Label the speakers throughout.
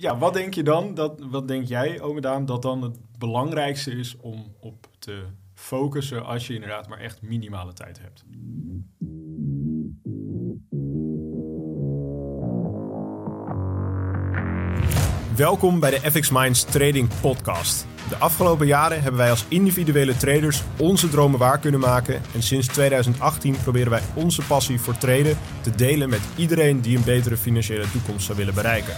Speaker 1: ja, wat denk je dan, dat, wat denk jij, ome Daan, dat dan het belangrijkste is om op te focussen als je inderdaad maar echt minimale tijd hebt? Welkom bij de FX Minds Trading Podcast. De afgelopen jaren hebben wij als individuele traders onze dromen waar kunnen maken. En sinds 2018 proberen wij onze passie voor traden te delen met iedereen die een betere financiële toekomst zou willen bereiken.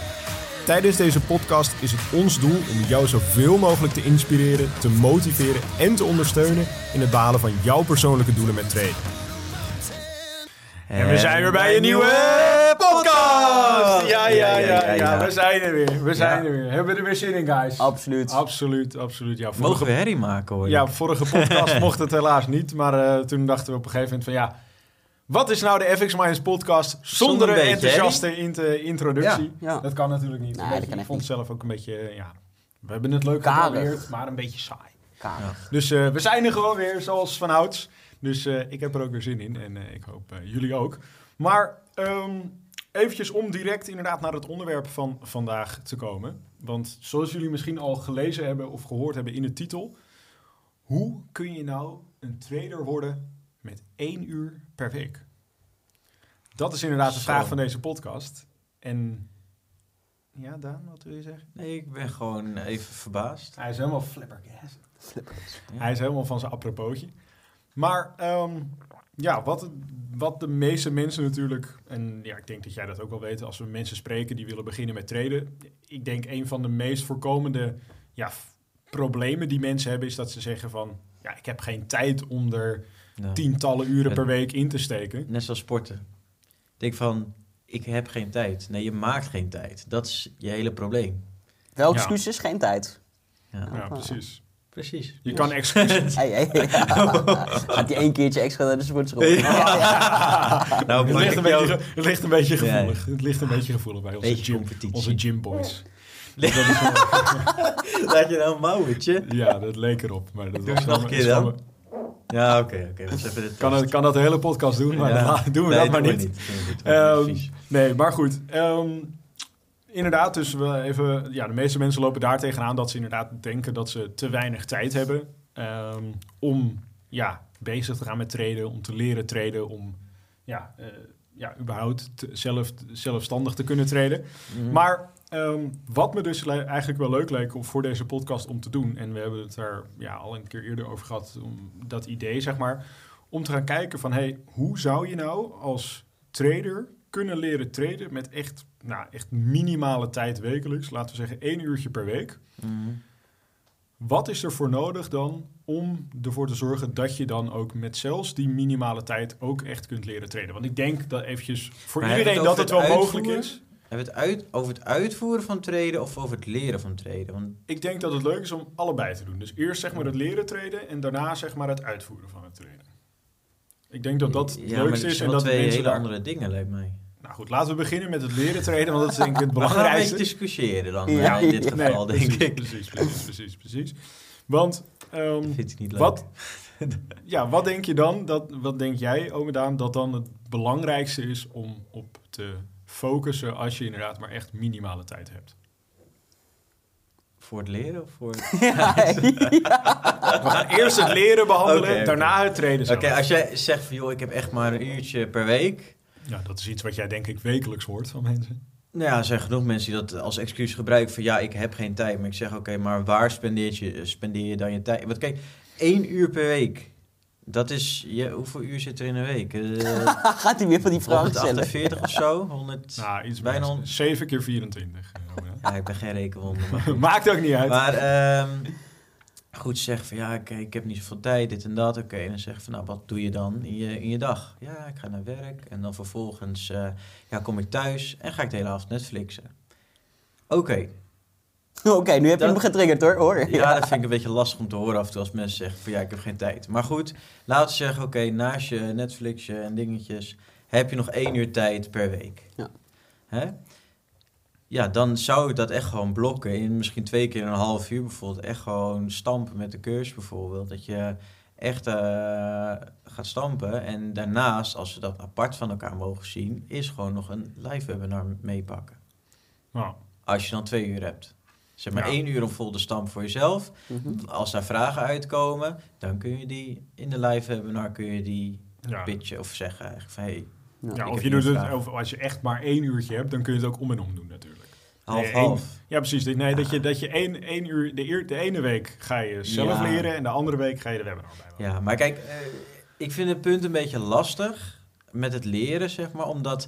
Speaker 1: Tijdens deze podcast is het ons doel om jou zoveel mogelijk te inspireren, te motiveren en te ondersteunen in het behalen van jouw persoonlijke doelen met traden. En we zijn weer bij een nieuwe podcast! Ja, ja, ja, ja, we zijn er weer. We zijn er weer. Hebben we er weer zin in, guys?
Speaker 2: Absoluut.
Speaker 1: Absoluut, absoluut. Ja,
Speaker 3: Mogen we herrie maken hoor?
Speaker 1: Ja, vorige podcast mocht het helaas niet. Maar uh, toen dachten we op een gegeven moment van ja... Wat is nou de FX Minds podcast zonder,
Speaker 3: Zonder een beetje
Speaker 1: enthousiaste int- introductie?
Speaker 2: Ja, ja.
Speaker 1: Dat kan natuurlijk niet.
Speaker 2: Nee,
Speaker 1: beetje- ik vond het
Speaker 2: niet.
Speaker 1: zelf ook een beetje, eh, ja... We hebben het leuk geprobeerd, maar een beetje saai. Dus eh, we zijn er gewoon weer, zoals vanouds. Dus eh, ik heb er ook weer zin in en ik hoop jullie ook. Maar ehm eventjes om direct inderdaad naar het onderwerp van vandaag te komen. Want zoals jullie misschien al gelezen hebben of gehoord hebben in de titel... Hoe kun je nou een trader worden met één uur per week? Dat is inderdaad de
Speaker 3: Zo.
Speaker 1: vraag van deze podcast. En ja, Daan, wat wil je zeggen?
Speaker 3: Nee, ik ben gewoon even verbaasd.
Speaker 1: Hij is helemaal.
Speaker 2: Flippers.
Speaker 1: Hij is helemaal van zijn apropootje. Maar ehm, ja, wat, wat de meeste mensen natuurlijk... en ja, ik denk dat jij dat ook wel weet... als we mensen spreken die willen beginnen met traden... ik denk een van de meest voorkomende ja, problemen die mensen hebben... is dat ze zeggen van... ja, ik heb geen tijd om er
Speaker 3: Ja.
Speaker 1: tientallen uren
Speaker 3: Ja.
Speaker 1: per week in te steken.
Speaker 3: Net zoals sporten. Ik denk van, ik heb geen tijd. Nee, je maakt geen tijd. Dat is je hele probleem.
Speaker 2: Excuus is geen tijd?
Speaker 3: Ja,
Speaker 1: Ja, precies.
Speaker 3: precies.
Speaker 1: Je kan excuses...
Speaker 2: Hey, hey, Gaat hij één keertje extra naar de sportschool?
Speaker 3: Nou,
Speaker 1: het, ligt een beetje, het ligt een beetje gevoelig. Het ligt een beetje gevoelig bij onze, gym, onze gymboys.
Speaker 3: Laat je nou een mouwtje?
Speaker 1: Ja, dat leek erop. Maar dat
Speaker 3: Doe
Speaker 1: was
Speaker 3: nog
Speaker 1: wel-
Speaker 3: een keer dan. Ja, oké. Dat de
Speaker 1: Kan, het, kan dat de hele podcast doen, maar
Speaker 3: Ja.
Speaker 1: doen we
Speaker 3: Nee,
Speaker 1: dat maar niet.
Speaker 3: Dat
Speaker 1: nee, maar goed. Ehm, inderdaad, dus we even, ja, de meeste mensen lopen daar tegenaan dat ze inderdaad denken dat ze te weinig tijd hebben ehm, om ja, bezig te gaan met traden, om te leren traden, om ja, eh, ja, überhaupt te- zelf, zelfstandig te kunnen traden.
Speaker 3: Mhm.
Speaker 1: Maar ehm, wat me dus eigenlijk wel leuk leek om voor deze podcast om te doen, en we hebben het daar ja, al een keer eerder over gehad, om dat idee zeg maar, om te gaan kijken van hey, hoe zou je nou als trader kunnen leren traden met echt, nou, echt minimale tijd wekelijks, laten we zeggen één uurtje per week.
Speaker 3: Mhm.
Speaker 1: Wat is er voor nodig dan om ervoor te zorgen dat je dan ook met zelfs die minimale tijd ook echt kunt leren traden? Want ik denk dat eventjes voor
Speaker 3: Maar
Speaker 1: iedereen
Speaker 3: het
Speaker 1: dat het wel mogelijk is.
Speaker 3: Hebben we het uit, over het uitvoeren van traden of over het leren van traden? Want
Speaker 1: Ik denk dat het leuk is om allebei te doen. Dus eerst zeg maar het leren traden en daarna zeg maar het uitvoeren van het traden. Ik denk dat dat het
Speaker 3: ja,
Speaker 1: leukste is en dat
Speaker 3: twee hele
Speaker 1: daar...
Speaker 3: andere dingen, lijkt mij.
Speaker 1: Nou goed, laten we beginnen met het leren traden, want dat is denk ik het
Speaker 3: We gaan een
Speaker 1: belangrijkste.
Speaker 3: discussiëren dan
Speaker 2: Ja.
Speaker 3: in dit geval,
Speaker 1: Nee,
Speaker 3: denk
Speaker 1: precies,
Speaker 3: ik.
Speaker 1: Precies, precies, precies, precies. Want,
Speaker 3: Dat vind ik niet leuk.
Speaker 1: wat, ja, wat denk je dan, dat, wat denk jij, ome Daan, dat dan het belangrijkste is om op te focussen als je inderdaad maar echt minimale tijd hebt?
Speaker 3: Voor het leren of voor...
Speaker 2: Ja,
Speaker 1: We gaan eerst het leren behandelen, daarna het traden zelf.
Speaker 3: Oké, als jij zegt van joh, ik heb echt maar een uurtje per week.
Speaker 1: Ja, dat is iets wat jij denk ik wekelijks hoort van mensen.
Speaker 3: Nou ja, er zijn genoeg mensen die dat als excuus gebruiken van ja, ik heb geen tijd. Maar ik zeg oké, maar waar spendeer je, spendeer je dan je tijd? Want kijk, één uur per week. Dat is, je, hoeveel uur zit er in een week? Eh,
Speaker 2: Gaat hij weer van die vragen stellen?
Speaker 3: 148 of zo? 100?
Speaker 1: Nou, iets
Speaker 3: Bijna
Speaker 1: bijna
Speaker 3: on-
Speaker 1: 7 keer 24. eh.
Speaker 3: Ja, ik ben geen rekenwonder.
Speaker 1: Maakt ook niet uit.
Speaker 3: maar ehm, goed, zeg van ja, ik, ik heb niet zoveel tijd, dit en dat. Oké, en dan zeg van nou, wat doe je dan in je, in je dag? Ja, ik ga naar werk en dan vervolgens eh, ja, kom ik thuis en ga ik de hele avond Netflixen. Oké,
Speaker 2: Oké, nu heb je
Speaker 3: Dat-
Speaker 2: hem getriggerd hoor. hoor.
Speaker 3: Ja, dat vind ik een beetje lastig om te horen af en toe als mensen zeggen van ja, ik heb geen tijd. Maar goed, laten we zeggen, oké, naast je Netflixje en dingetjes heb je nog één uur tijd per week.
Speaker 2: Ja.
Speaker 3: Hè? Ja, dan zou ik dat echt gewoon blokken in misschien twee keer een half uur bijvoorbeeld. Echt gewoon stampen met de cursus bijvoorbeeld. Dat je echt eh, gaat stampen. En daarnaast, als we dat apart van elkaar mogen zien, is gewoon nog een live webinar meepakken.
Speaker 1: Nou,
Speaker 3: als je dan twee uur hebt. Zeg maar
Speaker 1: Ja.
Speaker 3: één uur om vol de stam voor jezelf.
Speaker 2: Mhm.
Speaker 3: Als daar vragen uitkomen, dan kun je die in de live webinar kun je die
Speaker 1: Ja.
Speaker 3: pitchen of zeggen eigenlijk van hey,
Speaker 1: Ja, of je doet het, of als je echt maar één uurtje hebt, dan kun je het ook om en om doen natuurlijk.
Speaker 3: half
Speaker 1: Nee,
Speaker 3: half.
Speaker 1: Ja, precies. Nee, dat je, dat je één, één uur, de, eer, de ene week ga je zelf
Speaker 3: Ja.
Speaker 1: leren en de andere week ga je de webinar bij.
Speaker 3: Ja, maar kijk, eh, ik vind het punt een beetje lastig met het leren, zeg maar, omdat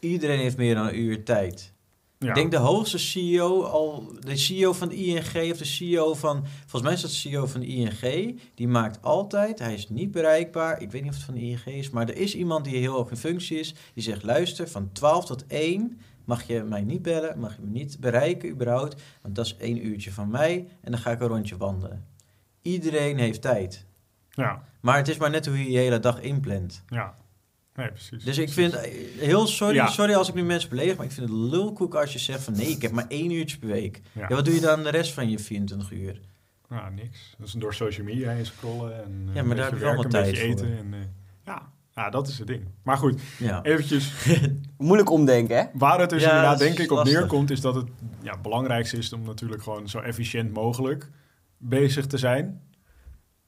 Speaker 3: iedereen heeft meer dan een uur tijd.
Speaker 1: Ja.
Speaker 3: Ik denk de hoogste CEO, al, de CEO van de ING of de CEO van, volgens mij is dat de CEO van de ING, die maakt altijd, hij is niet bereikbaar, ik weet niet of het van de ING is, maar er is iemand die heel hoog in functie is, die zegt, luister, van 12 tot 1 mag je mij niet bellen, mag je me niet bereiken überhaupt, want dat is één uurtje van mij en dan ga ik een rondje wandelen. Iedereen heeft tijd.
Speaker 1: Ja,
Speaker 3: Maar het is maar net hoe je je hele dag inplant.
Speaker 1: ja. Nee, precies.
Speaker 3: Dus ik vind, eh, heel sorry,
Speaker 1: Ja.
Speaker 3: sorry als ik nu mensen beledig, maar ik vind het lulkoek als je zegt van nee, ik heb maar één uurtje per week.
Speaker 1: Ja.
Speaker 3: Ja, wat doe je dan de rest van je 24 uur?
Speaker 1: Ja, niks. Dat is door social media heen scrollen en eh,
Speaker 3: Ja, maar
Speaker 1: een
Speaker 3: daar
Speaker 1: beetje
Speaker 3: heb je
Speaker 1: werken,
Speaker 3: allemaal tijd voor.
Speaker 1: eten. En, eh, ja. ja, dat is het ding. Maar goed,
Speaker 3: Ja,
Speaker 1: eventjes
Speaker 2: Moeilijk omdenken, hè?
Speaker 1: Waar het dus
Speaker 3: Ja,
Speaker 1: inderdaad denk ik op
Speaker 3: lastig.
Speaker 1: neerkomt, is dat het ja, belangrijkste is om natuurlijk gewoon zo efficiënt mogelijk bezig te zijn.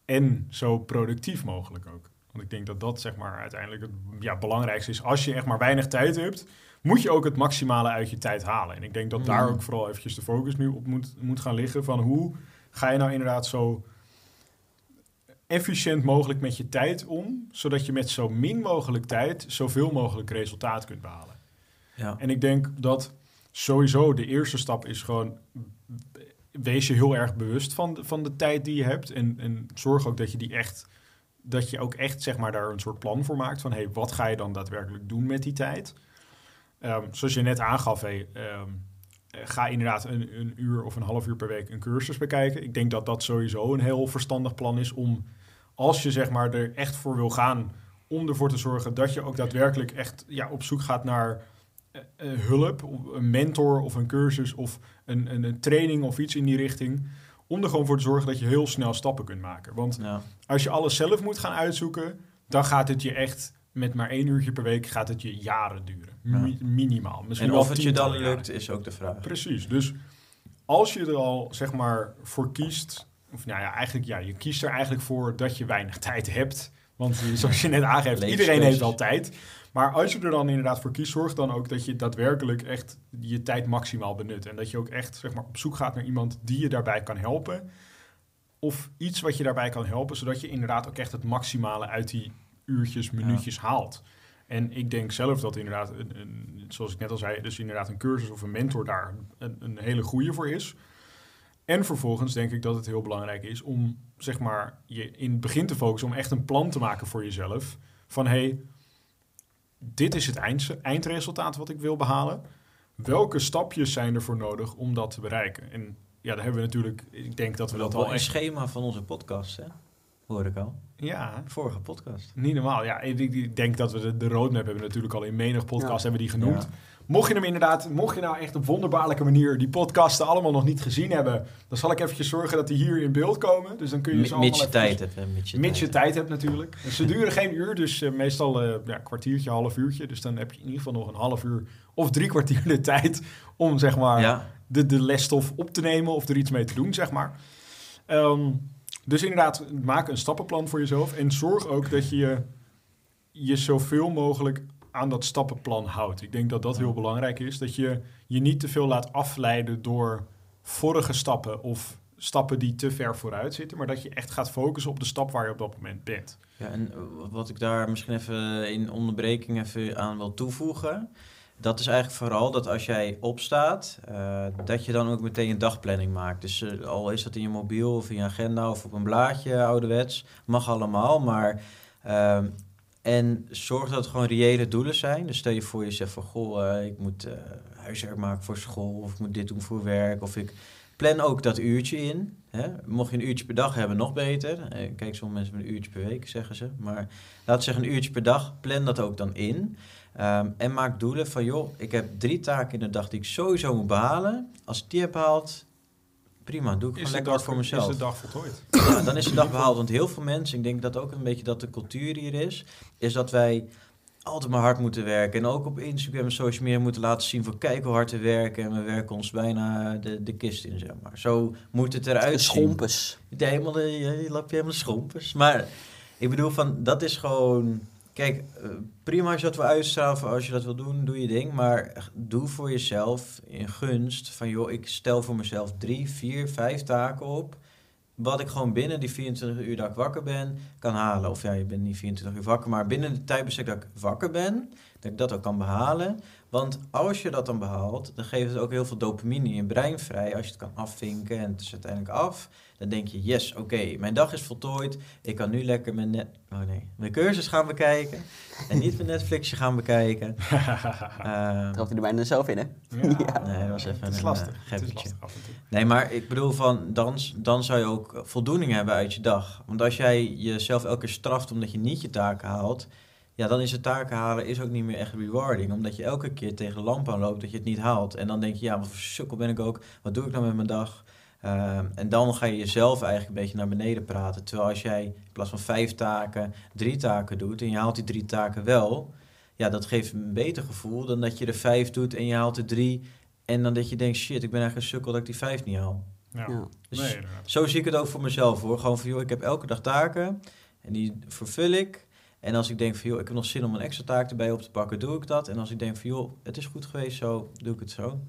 Speaker 1: En zo productief mogelijk ook. Want ik denk dat dat zeg maar uiteindelijk het ja, belangrijkste is. Als je echt maar weinig tijd hebt, moet je ook het maximale uit je tijd halen. En ik denk dat daar
Speaker 3: Mm.
Speaker 1: ook vooral eventjes de focus nu op moet, moet gaan liggen. Van hoe ga je nou inderdaad zo efficiënt mogelijk met je tijd om, zodat je met zo min mogelijk tijd zoveel mogelijk resultaat kunt behalen.
Speaker 3: ja.
Speaker 1: En ik denk dat sowieso de eerste stap is gewoon... Wees je heel erg bewust van de, van de tijd die je hebt. En, en zorg ook dat je die echt... Dat je ook echt zeg maar, daar een soort plan voor maakt. Van hey, wat ga je dan daadwerkelijk doen met die tijd? Ehm, zoals je net aangaf, hey, ehm, eh, ga inderdaad een, een uur of een half uur per week een cursus bekijken. Ik denk dat dat sowieso een heel verstandig plan is om... Als je zeg maar, er echt voor wil gaan om ervoor te zorgen dat je ook daadwerkelijk echt ja, op zoek gaat naar eh, eh, hulp, een mentor of een cursus of een, een, een training of iets in die richting. Om er gewoon voor te zorgen dat je heel snel stappen kunt maken. Want
Speaker 3: ja.
Speaker 1: als je alles zelf moet gaan uitzoeken, dan gaat het je echt met maar één uurtje per week gaat het je jaren duren. Mi- minimaal. Misschien
Speaker 3: En of het je dan
Speaker 1: jaren.
Speaker 3: lukt, is ook de vraag.
Speaker 1: Precies. Dus als je er al zeg maar voor kiest, of nou ja, eigenlijk ja, je kiest er eigenlijk voor dat je weinig tijd hebt. Want zoals je net aangeeft, iedereen heeft wel tijd. Maar als je er dan inderdaad voor kiest, zorg dan ook dat je daadwerkelijk echt je tijd maximaal benut. En dat je ook echt zeg maar, op zoek gaat naar iemand die je daarbij kan helpen. Of iets wat je daarbij kan helpen, zodat je inderdaad ook echt het maximale uit die uurtjes, minuutjes haalt. En ik denk zelf dat inderdaad, een, een, zoals ik net al zei, dus inderdaad een cursus of een mentor daar een, een hele goede voor is. En vervolgens denk ik dat het heel belangrijk is om zeg maar je in het begin te focussen om echt een plan te maken voor jezelf. Van hé, hey, dit is het eind, eindresultaat wat ik wil behalen. Welke stapjes zijn er voor nodig om dat te bereiken? En ja, daar hebben we natuurlijk, ik denk dat we
Speaker 3: Dat
Speaker 1: dat
Speaker 3: wel
Speaker 1: al
Speaker 3: een
Speaker 1: echt...
Speaker 3: schema van onze podcast, hè? Hoor ik al.
Speaker 1: Ja,
Speaker 3: Vorige podcast.
Speaker 1: niet normaal. Ja, ik, ik denk dat we de, de roadmap hebben natuurlijk al in menig podcast
Speaker 2: Ja.
Speaker 1: hebben die genoemd.
Speaker 3: Ja.
Speaker 1: Mocht je hem inderdaad, mocht je nou echt op wonderbaarlijke manier die podcasten allemaal nog niet gezien hebben, dan zal ik eventjes zorgen dat die hier in beeld komen. Dus dan kun je ze allemaal
Speaker 3: Mits je tijd hebt. Mits je tijd
Speaker 1: hebt natuurlijk. Dus ze duren geen uur, dus eh, meestal eh, ja, een kwartiertje, half uurtje. Dus dan heb je in ieder geval nog een half uur of drie kwartier de tijd om zeg maar.
Speaker 3: Ja,
Speaker 1: de, de lesstof op te nemen of er iets mee te doen, zeg maar. Ehm, dus inderdaad, maak een stappenplan voor jezelf en zorg ook dat je je, je zoveel mogelijk aan dat stappenplan houdt. Ik denk dat dat heel belangrijk is, dat je je niet te veel laat afleiden door vorige stappen of stappen die te ver vooruit zitten, maar dat je echt gaat focussen op de stap waar je op dat moment bent.
Speaker 3: Ja, en wat ik daar misschien even in onderbreking even aan wil toevoegen. Dat is eigenlijk vooral dat als jij opstaat, eh, dat je dan ook meteen een dagplanning maakt. Dus eh, al is dat in je mobiel of in je agenda of op een blaadje ouderwets, mag allemaal. Maar, ehm, en zorg dat het gewoon reële doelen zijn. Dus stel je voor je zegt van, goh, eh, ik moet eh, huiswerk maken voor school of ik moet dit doen voor werk of ik plan ook dat uurtje in. Hè? Mocht je een uurtje per dag hebben, nog beter. Eh, Kijk, sommige mensen hebben een uurtje per week, zeggen ze. Maar we zeggen een uurtje per dag. Plan dat ook dan in. Ehm, en maak doelen van, joh, ik heb drie taken in de dag die ik sowieso moet behalen. Als ik die heb behaald, prima, doe ik gewoon lekker wat voor mezelf.
Speaker 1: Is de dag voltooid?
Speaker 3: Ja, dan is de dag behaald. Want heel veel mensen, ik denk dat ook een beetje dat de cultuur hier is, is dat wij altijd maar hard moeten werken. En ook op Instagram en social media moeten laten zien van kijk hoe hard we werken. En we werken ons bijna de, de kist in, zeg maar. Zo moet het eruit
Speaker 2: De
Speaker 3: zien.
Speaker 2: schompes.
Speaker 3: De helemaal, de, je, je lap je helemaal de schompers. Maar ik bedoel van, dat is gewoon... Kijk, eh, prima als je dat wil uitstralen, als je dat wil doen, doe je ding. Maar doe voor jezelf in gunst van, joh, ik stel voor mezelf drie, vier, vijf taken op. Wat ik gewoon binnen die 24 uur dat ik wakker ben, kan halen. Of ja, je bent niet 24 uur wakker, maar binnen de tijdbestek dat ik wakker ben, dat ik dat ook kan behalen. Want als je dat dan behaalt, dan geeft het ook heel veel dopamine in je brein vrij. Als je het kan afvinken en het is uiteindelijk af, dan denk je, yes, oké, mijn dag is voltooid. Ik kan nu lekker mijn, net, oh nee, mijn cursus gaan bekijken. en niet mijn Netflixje gaan bekijken. Ehm,
Speaker 2: Trapt hij er bijna zelf in, hè?
Speaker 1: Ja,
Speaker 3: Nee, dat was even
Speaker 1: het is
Speaker 3: een,
Speaker 1: lastig. Het is
Speaker 3: gebbetje.
Speaker 1: lastig af en toe.
Speaker 3: Nee, maar ik bedoel van, dan, dan zou je ook voldoening hebben uit je dag. Want als jij jezelf elke keer straft omdat je niet je taken haalt, ja, dan is het taken halen is ook niet meer echt rewarding. Omdat je elke keer tegen de lamp aanloopt dat je het niet haalt. En dan denk je, ja, wat voor sukkel ben ik ook? Wat doe ik nou met mijn dag? Ehm, en dan ga je jezelf eigenlijk een beetje naar beneden praten. Terwijl als jij in plaats van vijf taken, drie taken doet en je haalt die drie taken wel, ja, dat geeft een beter gevoel dan dat je er vijf doet en je haalt er drie. En dan dat je denkt, shit, ik ben eigenlijk een sukkel dat ik die vijf niet haal.
Speaker 1: Ja.
Speaker 2: Ja.
Speaker 3: Dus
Speaker 1: Nee,
Speaker 3: zo zie ik het ook voor mezelf hoor. Gewoon van, joh, ik heb elke dag taken en die vervul ik. En als ik denk van, joh, ik heb nog zin om een extra taak erbij op te pakken, doe ik dat. En als ik denk van, joh, het is goed geweest zo, doe ik het zo.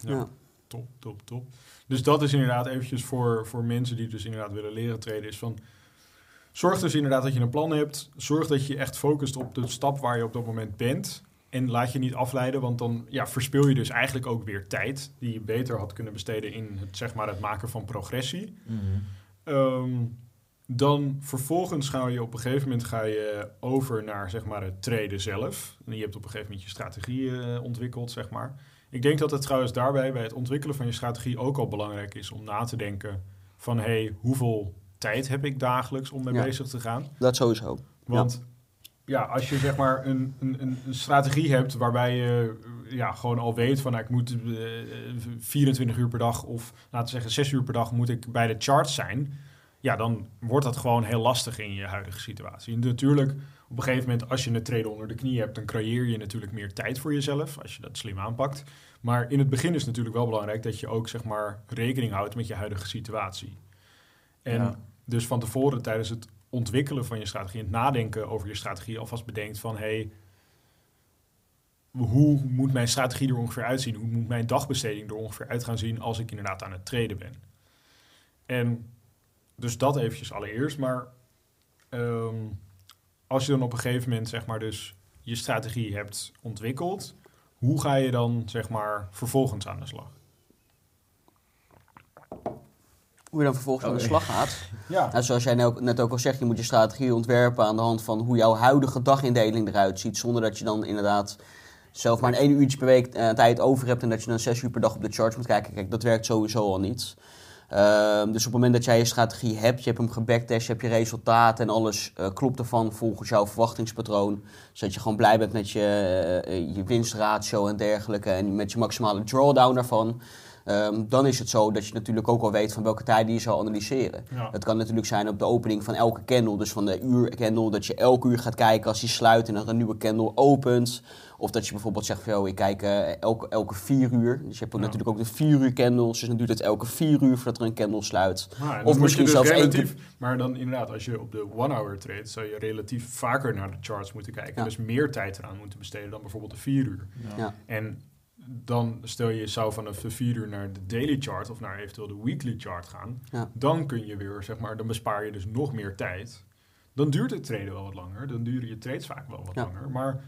Speaker 1: Ja.
Speaker 2: Ja.
Speaker 1: Top, top, top. Dus dat is inderdaad eventjes voor, voor mensen die dus inderdaad willen leren treden, is van... Zorg dus inderdaad dat je een plan hebt. Zorg dat je echt focust op de stap waar je op dat moment bent. En laat je niet afleiden, want dan ja, verspil je dus eigenlijk ook weer tijd... die je beter had kunnen besteden in het, zeg maar, het maken van progressie. Ehm, dan vervolgens ga je op een gegeven moment ga je over naar zeg maar, het treden zelf. En je hebt op een gegeven moment je strategie eh, ontwikkeld, zeg maar. Ik denk dat het trouwens daarbij bij het ontwikkelen van je strategie ook al belangrijk is om na te denken van hey, hoeveel tijd heb ik dagelijks om mee
Speaker 2: Ja.
Speaker 1: bezig te gaan?
Speaker 2: Dat sowieso.
Speaker 1: Want ja, als je zeg maar een, een, een strategie hebt waarbij je eh, ja, gewoon al weet van nou, ik moet eh, 24 uur per dag of laten we zeggen 6 uur per dag moet ik bij de charts zijn. Ja, dan wordt dat gewoon heel lastig in je huidige situatie. En natuurlijk, op een gegeven moment als je een treden onder de knie hebt, dan creëer je natuurlijk meer tijd voor jezelf als je dat slim aanpakt. Maar in het begin is het natuurlijk wel belangrijk dat je ook zeg maar rekening houdt met je huidige situatie. En
Speaker 3: Ja.
Speaker 1: dus van tevoren tijdens het ontwikkelen van je strategie, het nadenken over je strategie, alvast bedenkt van hey, hoe moet mijn strategie er ongeveer uitzien? Hoe moet mijn dagbesteding er ongeveer uit gaan zien als ik inderdaad aan het treden ben? En dus dat eventjes allereerst, maar ehm, als je dan op een gegeven moment zeg maar dus je strategie hebt ontwikkeld, hoe ga je dan zeg maar vervolgens aan de slag?
Speaker 2: Hoe je dan vervolgens aan de
Speaker 3: Oh,
Speaker 2: slag gaat.
Speaker 1: Ja,
Speaker 2: Nou, zoals jij nou- net ook al zegt, je moet je strategie ontwerpen aan de hand van hoe jouw huidige dagindeling eruit ziet. Zonder dat je dan inderdaad zelf maar een één uurtje per week eh, tijd over hebt en dat je dan zes uur per dag op de charts moet kijken. Kijk, dat werkt sowieso al niet. Ehm, dus op het moment dat jij je strategie hebt, je hebt hem gebacktest, je hebt je resultaten en alles eh, klopt ervan volgens jouw verwachtingspatroon. Zodat je gewoon blij bent met je, eh, je winstratio en dergelijke en met je maximale drawdown daarvan. Ehm, dan is het zo dat je natuurlijk ook al weet van welke tijden je zou analyseren.
Speaker 1: ja.
Speaker 2: Het kan natuurlijk zijn op de opening van elke candle, dus van de uur candle, dat je elk uur gaat kijken als die sluit en er een nieuwe candle opent. Of dat je bijvoorbeeld zegt van, joh, ik kijk eh, elke, elke vier uur. Dus je hebt ook
Speaker 1: Ja.
Speaker 2: natuurlijk ook de vier uur candles, dus dan duurt het elke vier uur voordat er een candle sluit.
Speaker 1: Dan
Speaker 2: Of misschien
Speaker 1: dus
Speaker 2: zelfs één
Speaker 1: relatief, maar dan inderdaad, als je op de one-hour trade, zou je relatief vaker naar de charts moeten kijken.
Speaker 2: Ja.
Speaker 1: Dus meer tijd eraan moeten besteden dan bijvoorbeeld de vier uur.
Speaker 2: Ja.
Speaker 1: En dan stel je zou vanaf de vier uur naar de daily chart of naar eventueel de weekly chart gaan.
Speaker 2: Ja.
Speaker 1: Dan kun je weer, zeg maar, dan bespaar je dus nog meer tijd. Dan duurt het traden wel wat langer. Dan duren je trades vaak wel wat
Speaker 2: Ja.
Speaker 1: langer. Maar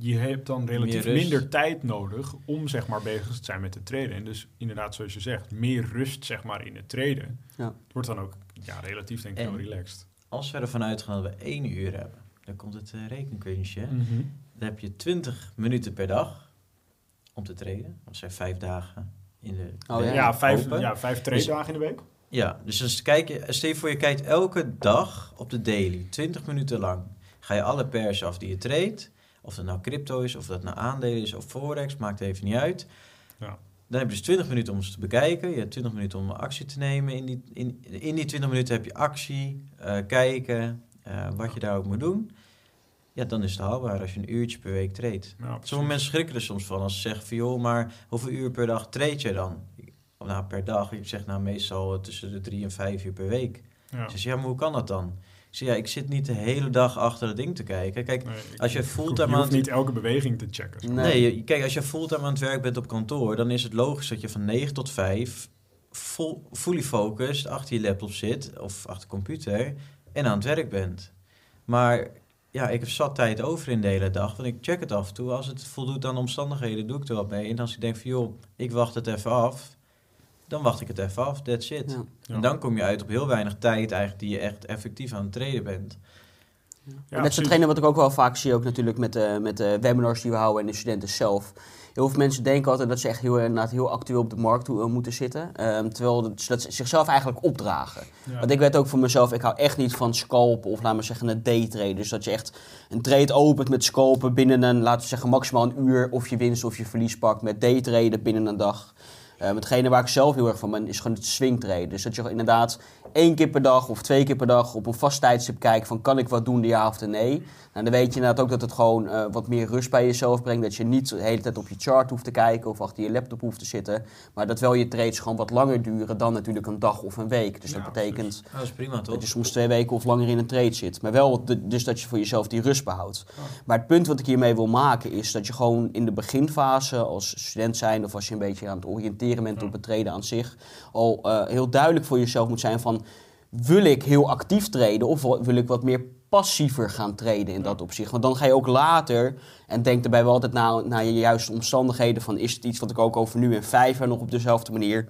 Speaker 1: je hebt dan relatief minder tijd nodig om zeg maar bezig te zijn met het traden. En dus inderdaad, zoals je zegt, meer rust zeg maar in het traden.
Speaker 2: Ja.
Speaker 1: Het wordt dan ook ja, relatief denk ik
Speaker 3: En-
Speaker 1: wel relaxed.
Speaker 3: Als we ervan uitgaan dat we één uur hebben, dan komt het uh, rekenkunstje.
Speaker 1: Mhm.
Speaker 3: Dan heb je 20 minuten per dag om te traden. Dat zijn vijf dagen in de
Speaker 2: Oh,
Speaker 3: week
Speaker 2: ja.
Speaker 1: Ja, vijf,
Speaker 3: open.
Speaker 1: ja, vijf trade
Speaker 3: Dus-
Speaker 1: dagen in de week.
Speaker 3: Ja, dus als kijk je, stel je voor je kijkt elke dag op de daily, 20 minuten lang. Ga je alle pers af die je treedt. Of dat nou crypto is, of dat nou aandelen is of forex, maakt even niet uit.
Speaker 1: Ja.
Speaker 3: Dan heb je dus 20 minuten om ze te bekijken. Je hebt 20 minuten om actie te nemen. In die, in, in die 20 minuten heb je actie, eh, kijken, eh, wat je daar ook moet doen. ja, dan is het haalbaar als je een uurtje per week treedt.
Speaker 1: Ja.
Speaker 3: Sommige mensen schrikken er soms van als ze zeggen van joh, maar hoeveel uur per dag treed je dan? Of nou, per dag. Ik zeg nou meestal tussen de drie en vijf uur per week.
Speaker 1: Ja.
Speaker 3: Ze zeggen, ja, maar hoe kan dat dan? Ja, ik zit niet de hele dag achter het ding te kijken. Kijk,
Speaker 1: Nee,
Speaker 3: als je fulltime aan
Speaker 1: niet elke beweging te checken.
Speaker 3: Nee, je- kijk, als je fulltime aan het werk bent op kantoor, dan is het logisch dat je van 9 tot 5 vol, fully focused achter je laptop zit of achter de computer en aan het werk bent. Maar ja, ik heb zat tijd over in de hele dag, want ik check het af en toe. Als het voldoet aan de omstandigheden, doe ik er wat mee. En als ik denk van, joh, ik wacht het even af, dan wacht ik het even af, that's it.
Speaker 2: Ja.
Speaker 3: En dan kom je uit op heel weinig tijd eigenlijk die je echt effectief aan het treden bent.
Speaker 1: Ja,
Speaker 2: en zo'n trainer wat ik ook wel vaak zie, ook natuurlijk met, de met de webinars die we houden en de studenten zelf. Heel veel mensen denken altijd dat ze echt heel, inderdaad heel actueel op de markt toe, eh, moeten zitten. Ehm, terwijl dat, ze dat zichzelf eigenlijk opdragen.
Speaker 1: Ja.
Speaker 2: Want ik weet ook voor mezelf, ik hou echt niet van scalpen of laten we zeggen een daytrade. Dus dat je echt een trade opent met scalpen binnen een, laten we zeggen maximaal een uur. Of je winst of je verlies pakt met daytraden binnen een dag. Eh hetgene waar ik zelf heel erg van ben, is gewoon het swingtraden. Dus dat je inderdaad één keer per dag of twee keer per dag op een vast tijdstip kijkt van kan ik wat doen, de ja of de nee. Nou, dan weet je inderdaad ook dat het gewoon eh, wat meer rust bij jezelf brengt. Dat je niet de hele tijd op je chart hoeft te kijken of achter je laptop hoeft te zitten. Maar dat wel je trades gewoon wat langer duren dan natuurlijk een dag of een week. Dus
Speaker 1: Ja,
Speaker 2: dat betekent
Speaker 3: dat is prima, toch?
Speaker 2: dat je soms twee weken of langer in een trade zit. Maar wel de- dus dat je voor jezelf die rust behoudt. Maar het punt wat ik hiermee wil maken is dat je gewoon in de beginfase als student zijn of als je een beetje aan het oriënteren bent op het traden aan zich, al eh, heel duidelijk voor jezelf moet zijn van wil ik heel actief traden of wil ik wat meer passiever gaan traden in dat opzicht. Want dan ga je ook later, en denk daarbij wel altijd na, naar je juiste omstandigheden van is het iets wat ik ook over nu en vijf jaar nog op dezelfde manier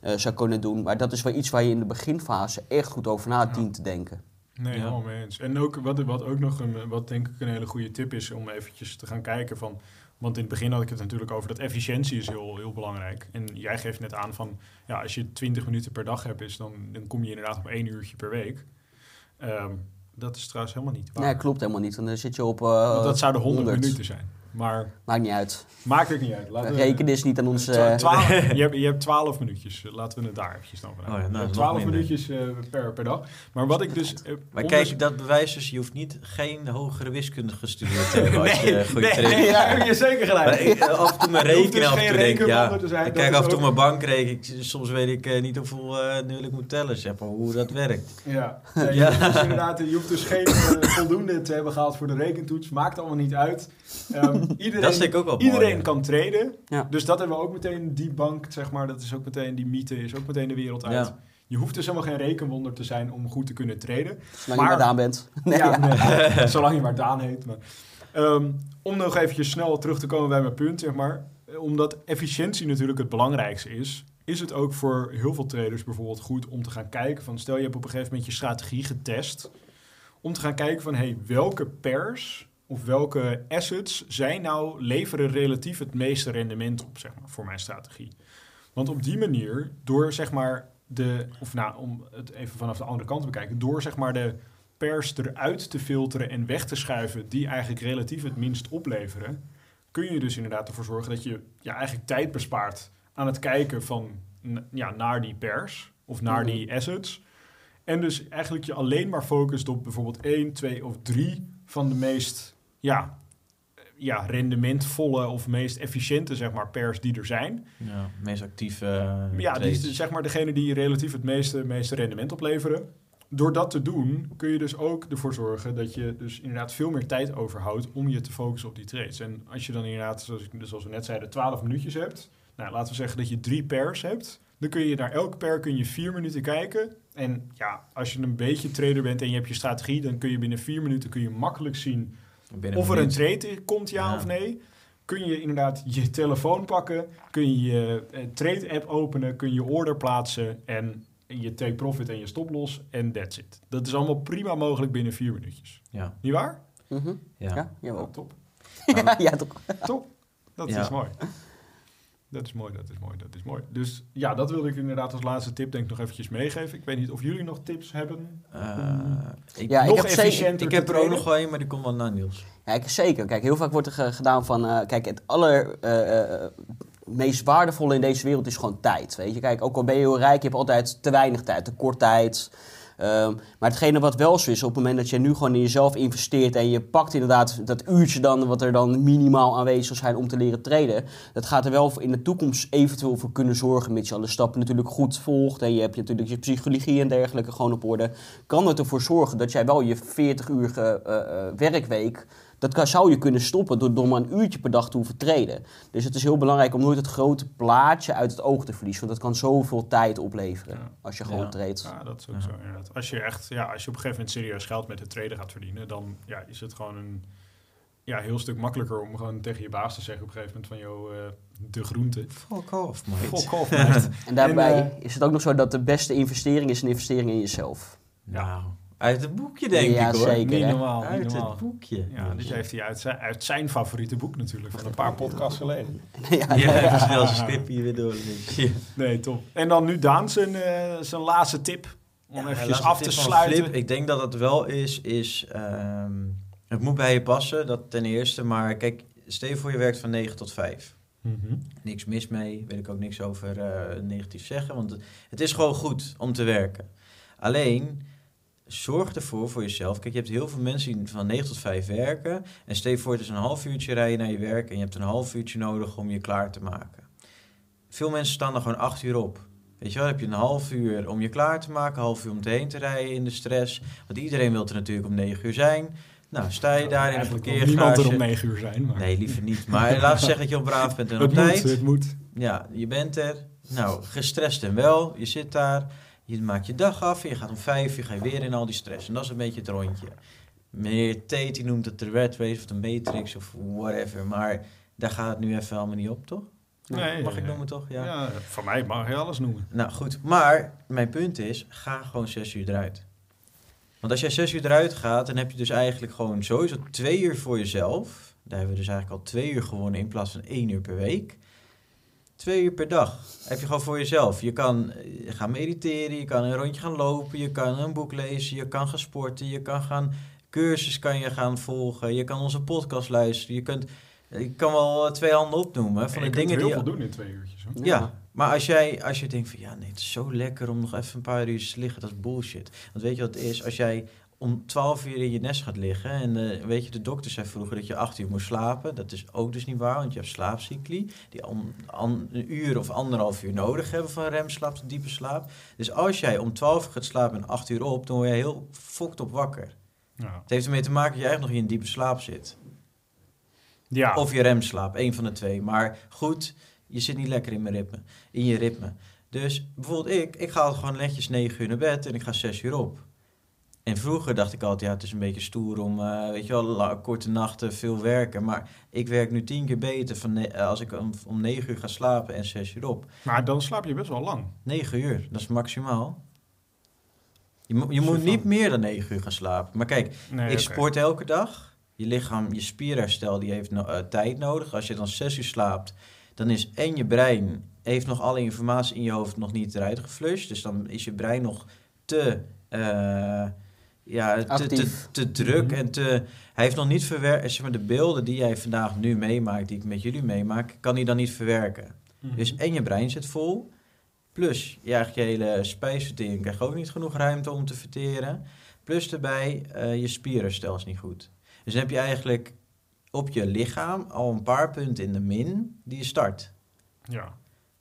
Speaker 2: eh, zou kunnen doen. Maar dat is wel iets waar je in de beginfase echt goed over na dient te denken.
Speaker 1: Nee,
Speaker 3: Ja.
Speaker 1: helemaal mee eens. En ook wat, wat ook nog een, wat denk ik een hele goede tip is om eventjes te gaan kijken van. Want in het begin had ik het natuurlijk over dat efficiëntie is heel, heel belangrijk. En jij geeft net aan van ja, als je 20 minuten per dag hebt, is dan, dan kom je inderdaad op één uurtje per week. Ehm, dat is trouwens helemaal niet waar.
Speaker 2: Nee, klopt helemaal niet. Want dan zit je op. eh,
Speaker 1: dat zouden 100,
Speaker 2: 100.
Speaker 1: minuten zijn. Maar
Speaker 2: Maakt niet uit.
Speaker 1: maakt ook niet uit. Laten we-
Speaker 2: Rekenen is niet aan ons.
Speaker 1: Twa-
Speaker 2: eh,
Speaker 1: twaalf- je, hebt, je hebt 12 minuutjes. Laten we het daar eventjes dan van
Speaker 3: Oh ja, nou,
Speaker 1: Je hebt
Speaker 3: nog
Speaker 1: 12
Speaker 3: minder.
Speaker 1: minuutjes eh, per, per dag. Maar wat ik dus... eh,
Speaker 3: Maar kijk, dat bewijst dus, je hoeft niet geen hogere wiskunde gestudeerd te hebben als je
Speaker 1: nee,
Speaker 3: goed
Speaker 1: nee,
Speaker 3: traint.
Speaker 1: nee, daar heb je zeker gelijk.
Speaker 3: Maar ik, af en toe mijn rekening
Speaker 1: dus
Speaker 3: af en
Speaker 1: geen
Speaker 3: toe denk ik, ja.
Speaker 1: te zijn,
Speaker 3: Ik kijk af en toe
Speaker 1: ook-
Speaker 3: mijn bankrekening. Soms weet ik eh, niet hoeveel eh nul ik moet tellen, zeg maar, hoe dat werkt.
Speaker 1: Ja, Nee, je,
Speaker 3: Ja.
Speaker 1: hoeft dus inderdaad, je hoeft dus geen voldoende te hebben gehaald voor de rekentoets. Maakt allemaal niet uit. Ehm, iedereen,
Speaker 3: Dat ik ook wel mooi,
Speaker 1: Iedereen
Speaker 3: ja.
Speaker 1: kan traden.
Speaker 2: Ja.
Speaker 1: Dus dat hebben we ook meteen, die bank, zeg maar, dat is ook meteen, die mythe is ook meteen de wereld uit.
Speaker 3: Ja.
Speaker 1: Je hoeft dus helemaal geen rekenwonder te zijn om goed te kunnen traden.
Speaker 2: zolang
Speaker 1: maar-
Speaker 2: je maar aan bent. Nee,
Speaker 1: ja,
Speaker 2: ja.
Speaker 1: nee, zolang je maar Daan heet. Maar. Ehm, om nog eventjes snel terug te komen bij mijn punt, zeg maar. Omdat efficiëntie natuurlijk het belangrijkste is, is het ook voor heel veel traders bijvoorbeeld goed om te gaan kijken van, stel je hebt op een gegeven moment je strategie getest, om te gaan kijken van, hey, welke pairs of welke assets zijn nou, leveren relatief het meeste rendement op, zeg maar, voor mijn strategie. Want op die manier, door zeg maar de, of nou, om het even vanaf de andere kant te bekijken, door zeg maar de pers eruit te filteren en weg te schuiven die eigenlijk relatief het minst opleveren, kun je dus inderdaad ervoor zorgen dat je ja, eigenlijk tijd bespaart aan het kijken van, ja, naar die pers of naar die assets. En dus eigenlijk je alleen maar focust op bijvoorbeeld één, twee of drie van de meest ja, ja, rendementvolle of meest efficiënte zeg maar, pers die er zijn.
Speaker 3: Ja, meest actieve eh,
Speaker 1: Ja, die, is zeg maar degene die relatief het meeste, meeste rendement opleveren. Door dat te doen kun je dus ook ervoor zorgen dat je dus inderdaad veel meer tijd overhoudt om je te focussen op die trades. En als je dan inderdaad, zoals, ik- zoals we net zeiden, 12 minuutjes hebt. Nou, laten we zeggen dat je drie pairs hebt. Dan kun je naar elke pair kun je vier minuten kijken. En ja, als je een beetje trader bent en je hebt je strategie, dan kun je binnen vier minuten kun je makkelijk zien
Speaker 3: Binnen
Speaker 1: of er een trade komt, ja,
Speaker 3: Ja.
Speaker 1: of nee. Kun je inderdaad je telefoon pakken, kun je je eh, trade-app openen, kun je order plaatsen en je take profit en je stop loss en that's it. Dat is allemaal prima mogelijk binnen vier minuutjes.
Speaker 3: Ja,
Speaker 1: Niet waar?
Speaker 2: Mhm.
Speaker 3: ja.
Speaker 2: ja, jawel.
Speaker 1: Oh, top.
Speaker 2: ja, ja, toch.
Speaker 1: Top. Dat
Speaker 3: Ja.
Speaker 1: is mooi. Dat is mooi, dat is mooi, dat is mooi. Dus ja, dat wilde ik inderdaad als laatste tip denk ik nog eventjes meegeven. Ik weet niet of jullie nog tips hebben.
Speaker 3: Eh, ik,
Speaker 2: Ja, ik
Speaker 1: nog
Speaker 2: heb zeker-
Speaker 1: efficiënter
Speaker 3: ik heb er ook nog wel een, maar die komt wel naar Niels.
Speaker 2: Ja, ik- zeker. Kijk, heel vaak wordt er ge- gedaan van... eh, kijk, het aller... eh, eh, meest waardevolle in deze wereld is gewoon tijd. Weet je, kijk, ook al ben je heel rijk, je hebt altijd te weinig tijd, te kort tijd. Ehm, maar hetgene wat wel zo is, op het moment dat je nu gewoon in jezelf investeert en je pakt inderdaad dat uurtje dan, wat er dan minimaal aanwezig zijn om te leren traden, dat gaat er wel in de toekomst eventueel voor kunnen zorgen, mits je alle stappen natuurlijk goed volgt en je hebt natuurlijk je psychologie en dergelijke gewoon op orde, kan het ervoor zorgen dat jij wel je 40-uurige uh, uh, werkweek dat kan, zou je kunnen stoppen door, door maar een uurtje per dag te hoeven treden. Dus het is heel belangrijk om nooit het grote plaatje uit het oog te verliezen. Want dat kan zoveel tijd opleveren
Speaker 4: Ja.
Speaker 2: als je gewoon
Speaker 3: Ja.
Speaker 2: treedt.
Speaker 4: Ja, dat is ook zo inderdaad. Als je echt, ja, als je op een gegeven moment serieus geld met het traden gaat verdienen, dan ja, is het gewoon een ja, heel stuk makkelijker om gewoon tegen je baas te zeggen op een gegeven moment van, joh, eh, de groente.
Speaker 3: Fuck off, mate.
Speaker 4: Fuck off, mate.
Speaker 2: En daarbij
Speaker 4: En,
Speaker 2: is het ook nog zo dat de beste investering is een investering in jezelf.
Speaker 3: Nou, uit het boekje denk
Speaker 2: Ja,
Speaker 3: ik hoor.
Speaker 2: zeker.
Speaker 4: niet normaal,
Speaker 3: Uit
Speaker 4: niet normaal.
Speaker 3: het boekje.
Speaker 4: Ja, dit heeft hij uit zijn, uit zijn favoriete boek natuurlijk, van een paar podcasts geleden.
Speaker 2: ja,
Speaker 3: Ja,
Speaker 2: ja.
Speaker 3: even snel zijn stip hier weer door.
Speaker 4: Nee, top. En dan nu Daan zijn, eh, zijn laatste tip, om
Speaker 3: Ja,
Speaker 4: eventjes
Speaker 3: laatste
Speaker 4: af te sluiten.
Speaker 3: Flip. Ik denk dat het wel is, is ehm, het moet bij je passen, dat ten eerste. Maar kijk, stel je voor je werkt van 9 tot 5.
Speaker 4: Mhm.
Speaker 3: Niks mis mee, wil ik ook niks over eh, negatief zeggen, want het is gewoon goed om te werken. Alleen, zorg ervoor voor jezelf. Kijk, je hebt heel veel mensen die van 9 tot 5 werken. En stel je voor, het is een half uurtje rijden naar je werk en je hebt een half uurtje nodig om je klaar te maken. Veel mensen staan er gewoon 8 uur op. Weet je wel, heb je een half uur om je klaar te maken, een half uur om heen te rijden in de stress. Want iedereen wil er natuurlijk om 9 uur zijn. Nou, sta je daar in een
Speaker 4: wil niemand er om
Speaker 3: parkeergarage.
Speaker 4: negen uur zijn, maar
Speaker 3: Nee, liever niet. Maar laten we zeggen dat je op braaf bent en op
Speaker 4: het
Speaker 3: tijd.
Speaker 4: moet, het moet.
Speaker 3: Ja, je bent er. Nou, gestrest en wel. Je zit daar. Je maakt je dag af. Je gaat om vijf uur ga je weer in al die stress. En dat is een beetje het rondje. Meneer Tate die noemt het de red race of de matrix of whatever. Maar daar gaat het nu even allemaal niet op, toch?
Speaker 4: Nee,
Speaker 3: Mag ik noemen, toch? Ja.
Speaker 4: Ja, voor mij mag je alles noemen.
Speaker 3: Nou goed, maar mijn punt is, ga gewoon zes uur eruit. Want als jij zes uur eruit gaat, dan heb je dus eigenlijk gewoon sowieso twee uur voor jezelf. Daar hebben we dus eigenlijk al twee uur gewonnen in plaats van één uur per week. Twee uur per dag heb je gewoon voor jezelf. Je kan eh, gaan mediteren, je kan een rondje gaan lopen, je kan een boek lezen, je kan gaan sporten, je kan gaan cursus kan je gaan volgen, je kan onze podcast luisteren, je kunt, je kan wel eh, twee handen opnoemen van
Speaker 4: je
Speaker 3: de dingen
Speaker 4: heel
Speaker 3: die
Speaker 4: veel doen in twee uurtjes. Hoor.
Speaker 3: ja, maar als jij als je denkt van ja, nee, het is zo lekker om nog even een paar uur te liggen, dat is bullshit. Want weet je wat het is? Als jij om 12 uur in je nest gaat liggen en eh, weet je, de dokter zei vroeger dat je 8 uur moest slapen. Dat is ook dus niet waar, want je hebt slaapcycli die om, an- een uur of anderhalf uur nodig hebben van remslaap tot diepe slaap. Dus als jij om 12 uur gaat slapen en 8 uur op, dan word je heel fokt op wakker.
Speaker 4: Ja.
Speaker 3: Het heeft ermee te maken dat je eigenlijk nog in een diepe slaap zit.
Speaker 4: Ja.
Speaker 3: Of je remslaap, één van de twee. Maar goed, je zit niet lekker in, mijn ritme, in je ritme. Dus bijvoorbeeld ik, ik ga altijd gewoon netjes 9 uur naar bed en ik ga 6 uur op. En vroeger dacht ik altijd, ja, het is een beetje stoer om, eh, weet je wel, korte nachten, veel werken. Maar ik werk nu tien keer beter van eh, als ik om, om 9 uur ga slapen en 6 uur op.
Speaker 4: Maar dan slaap je best wel lang.
Speaker 3: 9 uur, dat is maximaal. Je, mo- je moet
Speaker 4: van-
Speaker 3: niet meer dan 9 uur gaan slapen. Maar kijk,
Speaker 4: Nee,
Speaker 3: ik sport elke dag. Je lichaam, je spierherstel, die heeft no- eh, tijd nodig. Als je dan zes uur slaapt, dan is en je brein heeft nog alle informatie in je hoofd nog niet eruit geflushed. Dus dan is je brein nog te, ja, te, te,
Speaker 2: Actief.
Speaker 3: te druk
Speaker 4: Mhm.
Speaker 3: en te... Hij heeft nog niet verwerkt, zeg maar, de beelden die jij vandaag nu meemaakt, die ik met jullie meemaak, kan hij dan niet verwerken.
Speaker 4: Mhm.
Speaker 3: Dus en je brein zit vol. Plus, je, eigenlijk je hele spijsvertering krijgt ook niet genoeg ruimte om te verteren. Plus erbij, eh, je spierherstel is niet goed. Dus dan heb je eigenlijk op je lichaam al een paar punten in de min die je start.
Speaker 4: Ja.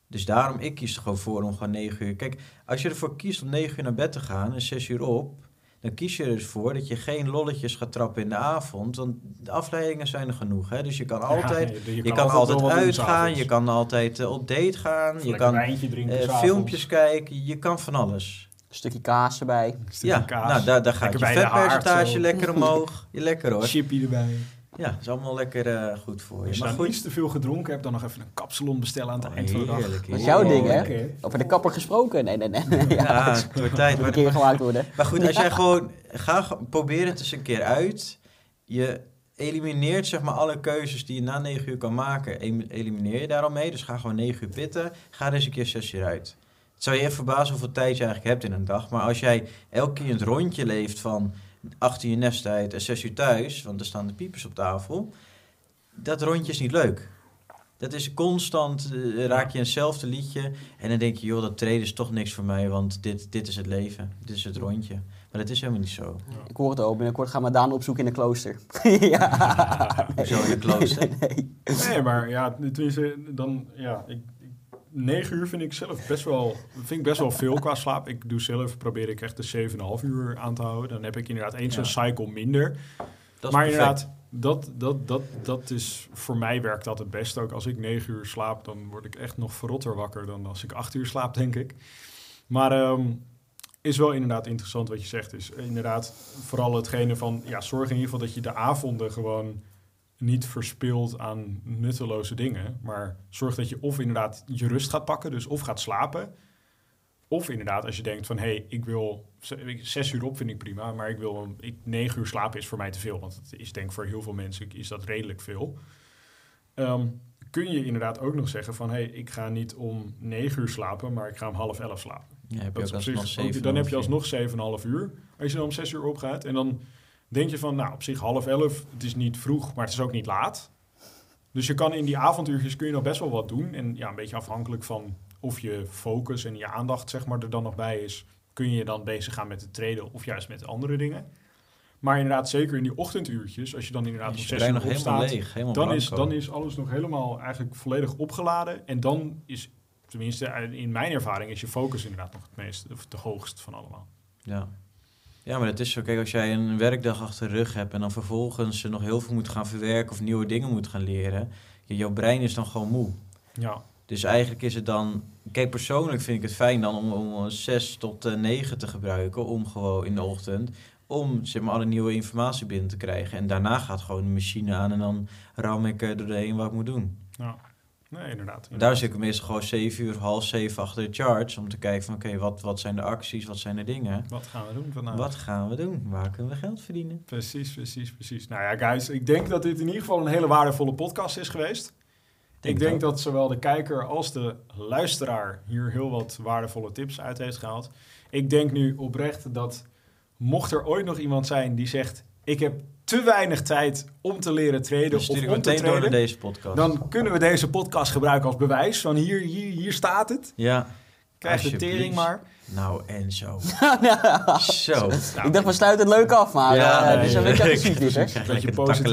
Speaker 3: Dus daarom, ik kies er gewoon voor om gewoon 9 uur... Kijk, als je ervoor kiest om 9 uur naar bed te gaan en 6 uur op... dan kies je er dus voor dat je geen lolletjes gaat trappen in de avond. Want de afleidingen zijn er genoeg. Hè? Dus je kan altijd,
Speaker 4: Ja,
Speaker 3: je kan altijd, uitgaan, je kan altijd eh, op date gaan... Je kan
Speaker 4: wijntje drinken
Speaker 3: eh,
Speaker 4: s'avonds.
Speaker 3: filmpjes kijken, je kan van alles.
Speaker 2: Een stukje kaas erbij.
Speaker 4: Stukje
Speaker 3: Ja,
Speaker 4: kaas.
Speaker 3: nou, daar, daar gaat
Speaker 4: Lekker
Speaker 3: je
Speaker 4: bij de haard
Speaker 3: vetpercentage lekker omhoog. Je lekker hoor.
Speaker 4: Chippy erbij.
Speaker 3: Ja, dat is allemaal lekker eh, goed voor je.
Speaker 4: Als je
Speaker 3: Maar
Speaker 4: dan
Speaker 3: goed,
Speaker 4: iets te veel gedronken hebt, dan nog even een kapsalon bestellen aan het eind van de dag.
Speaker 3: heerlijk.
Speaker 2: Dat is jouw ding, hè? Over de kapper gesproken? Nee, nee, nee. Ja,
Speaker 3: Ja, het wordt tijd.
Speaker 2: moet een keer gemaakt worden.
Speaker 3: maar goed, als jij gewoon... Ga, probeer het eens een keer uit. Je elimineert zeg maar alle keuzes die je na 9 uur kan maken. Elimineer je daar al mee. Dus ga gewoon 9 uur pitten. Ga er eens een keer 6 uur uit. Het zou je even verbazen hoeveel tijd je eigenlijk hebt in een dag. Maar als jij elke keer het rondje leeft van 8 uur nesttijd en 6 uur thuis... want er staan de piepers op tafel... dat rondje is niet leuk. Dat is constant, eh, raak je eenzelfde liedje en dan denk je, joh, dat treden is toch niks voor mij, want dit, dit is het leven, dit is het rondje. Maar dat is helemaal niet zo.
Speaker 2: Ik hoor het ook. Binnenkort gaan we Daan opzoeken in de klooster. ja.
Speaker 3: Zo in de klooster.
Speaker 2: Nee.
Speaker 1: Nee, maar ja, tenminste, dan, ja, ik, ik- negen uur vind ik zelf best wel, vind ik best wel veel qua slaap. Ik doe zelf, probeer ik echt de 7,5 uur aan te houden. Dan heb ik inderdaad één zo'n
Speaker 3: Ja.
Speaker 1: cycle minder. Maar
Speaker 3: perfect.
Speaker 1: inderdaad, dat, dat, dat, dat is, voor mij werkt dat het best ook. Als ik negen uur slaap, dan word ik echt nog verrotter wakker dan als ik acht uur slaap, denk ik. Maar ehm, is wel inderdaad interessant wat je zegt. Is inderdaad vooral hetgene van, ja, zorg in ieder geval dat je de avonden gewoon niet verspilt aan nutteloze dingen. Maar zorg dat je of inderdaad je rust gaat pakken, dus of gaat slapen. Of inderdaad, als je denkt van, hé, hey, ik wil zes uur op vind ik prima, maar ik wil ik, negen uur slapen is voor mij te veel. Want het is denk ik voor heel veel mensen is dat redelijk veel. Ehm, kun je inderdaad ook nog zeggen van, hé, hey, ik ga niet om negen uur slapen, maar ik ga om half elf slapen.
Speaker 3: Ja, heb je
Speaker 1: Dat is op zich dan heb je
Speaker 3: uur.
Speaker 1: alsnog 7,5 uur. Als je dan om 6 uur opgaat. En dan denk je van, nou, op zich half 11. Het is niet vroeg, maar het is ook niet laat. Dus je kan in die avonduurtjes kun je nog best wel wat doen. En ja, een beetje afhankelijk van of je focus en je aandacht zeg maar, er dan nog bij is... kun je dan bezig gaan met het treden of juist met andere dingen. Maar inderdaad, zeker in die ochtenduurtjes... als je dan inderdaad om
Speaker 3: Is je
Speaker 1: 6
Speaker 3: brein
Speaker 1: uur
Speaker 3: nog
Speaker 1: opstaat...
Speaker 3: leeg,
Speaker 1: Dan is, dan is alles nog helemaal eigenlijk volledig opgeladen. En dan is, tenminste in mijn ervaring, is je focus inderdaad nog het meest, of de hoogst van allemaal.
Speaker 3: Ja. Ja, maar het is zo. Kijk, als jij een werkdag achter de rug hebt en dan vervolgens nog heel veel moet gaan verwerken of nieuwe dingen moet gaan leren, je- jouw brein is dan gewoon moe.
Speaker 1: Ja,
Speaker 3: Dus eigenlijk is het dan. Kijk, persoonlijk vind ik het fijn dan om, om 6 tot eh, 9 te gebruiken. Om gewoon in de ochtend. Om zeg maar alle nieuwe informatie binnen te krijgen. En daarna gaat gewoon de machine aan. En dan ram ik er doorheen wat ik moet doen.
Speaker 1: ja. Nee, inderdaad.
Speaker 3: Daar zit ik meestal gewoon 7 uur, half 7 achter de charts. Om te kijken van oké, wat, wat zijn de acties, wat zijn de dingen.
Speaker 1: Wat gaan we doen vandaag?
Speaker 3: Wat gaan we doen? Waar kunnen we geld verdienen?
Speaker 1: Precies, precies, precies. Nou ja, guys, ik denk dat dit in ieder geval een hele waardevolle podcast is geweest. ik denk
Speaker 3: ook.
Speaker 1: dat zowel de kijker als de luisteraar hier heel wat waardevolle tips uit heeft gehaald. Ik denk nu oprecht dat mocht er ooit nog iemand zijn die zegt: Ik heb te weinig tijd om te leren traden
Speaker 3: Dan
Speaker 1: of om te traden,
Speaker 3: deze podcast.
Speaker 1: dan kunnen we deze podcast gebruiken als bewijs. Van hier, hier, hier staat het.
Speaker 3: ja.
Speaker 1: Krijg de tering maar.
Speaker 3: Nou, en zo. Zo.
Speaker 2: ik dacht, we sluiten het leuk af, maar
Speaker 3: Ja,
Speaker 2: eh,
Speaker 1: nee,
Speaker 2: het is een beetje agressief dit, hè?
Speaker 1: Een beetje positief.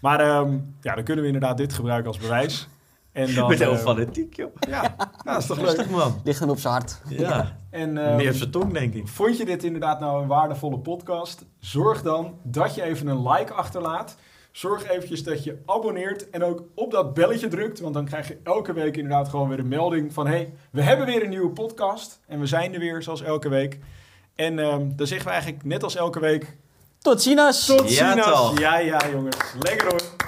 Speaker 1: Maar ehm, ja, dan kunnen we inderdaad dit gebruiken als bewijs. En dan,
Speaker 3: Met heel
Speaker 1: eh,
Speaker 3: fanatiek, joh.
Speaker 1: Ja, nou, dat is toch leuk.
Speaker 2: Ligt hem op zijn hart.
Speaker 3: Ja.
Speaker 1: En ehm,
Speaker 3: Meer zijn tong, denk ik.
Speaker 1: vond je dit inderdaad nou een waardevolle podcast? Zorg dan dat je even een like achterlaat. Zorg eventjes dat je abonneert en ook op dat belletje drukt. Want dan krijg je elke week inderdaad gewoon weer een melding van... hey, we hebben weer een nieuwe podcast. En we zijn er weer, zoals elke week. En ehm, dan zeggen we eigenlijk net als elke week...
Speaker 2: Tot ziens!
Speaker 1: Tot ziens! Ja, ja, jongens. Lekker hoor.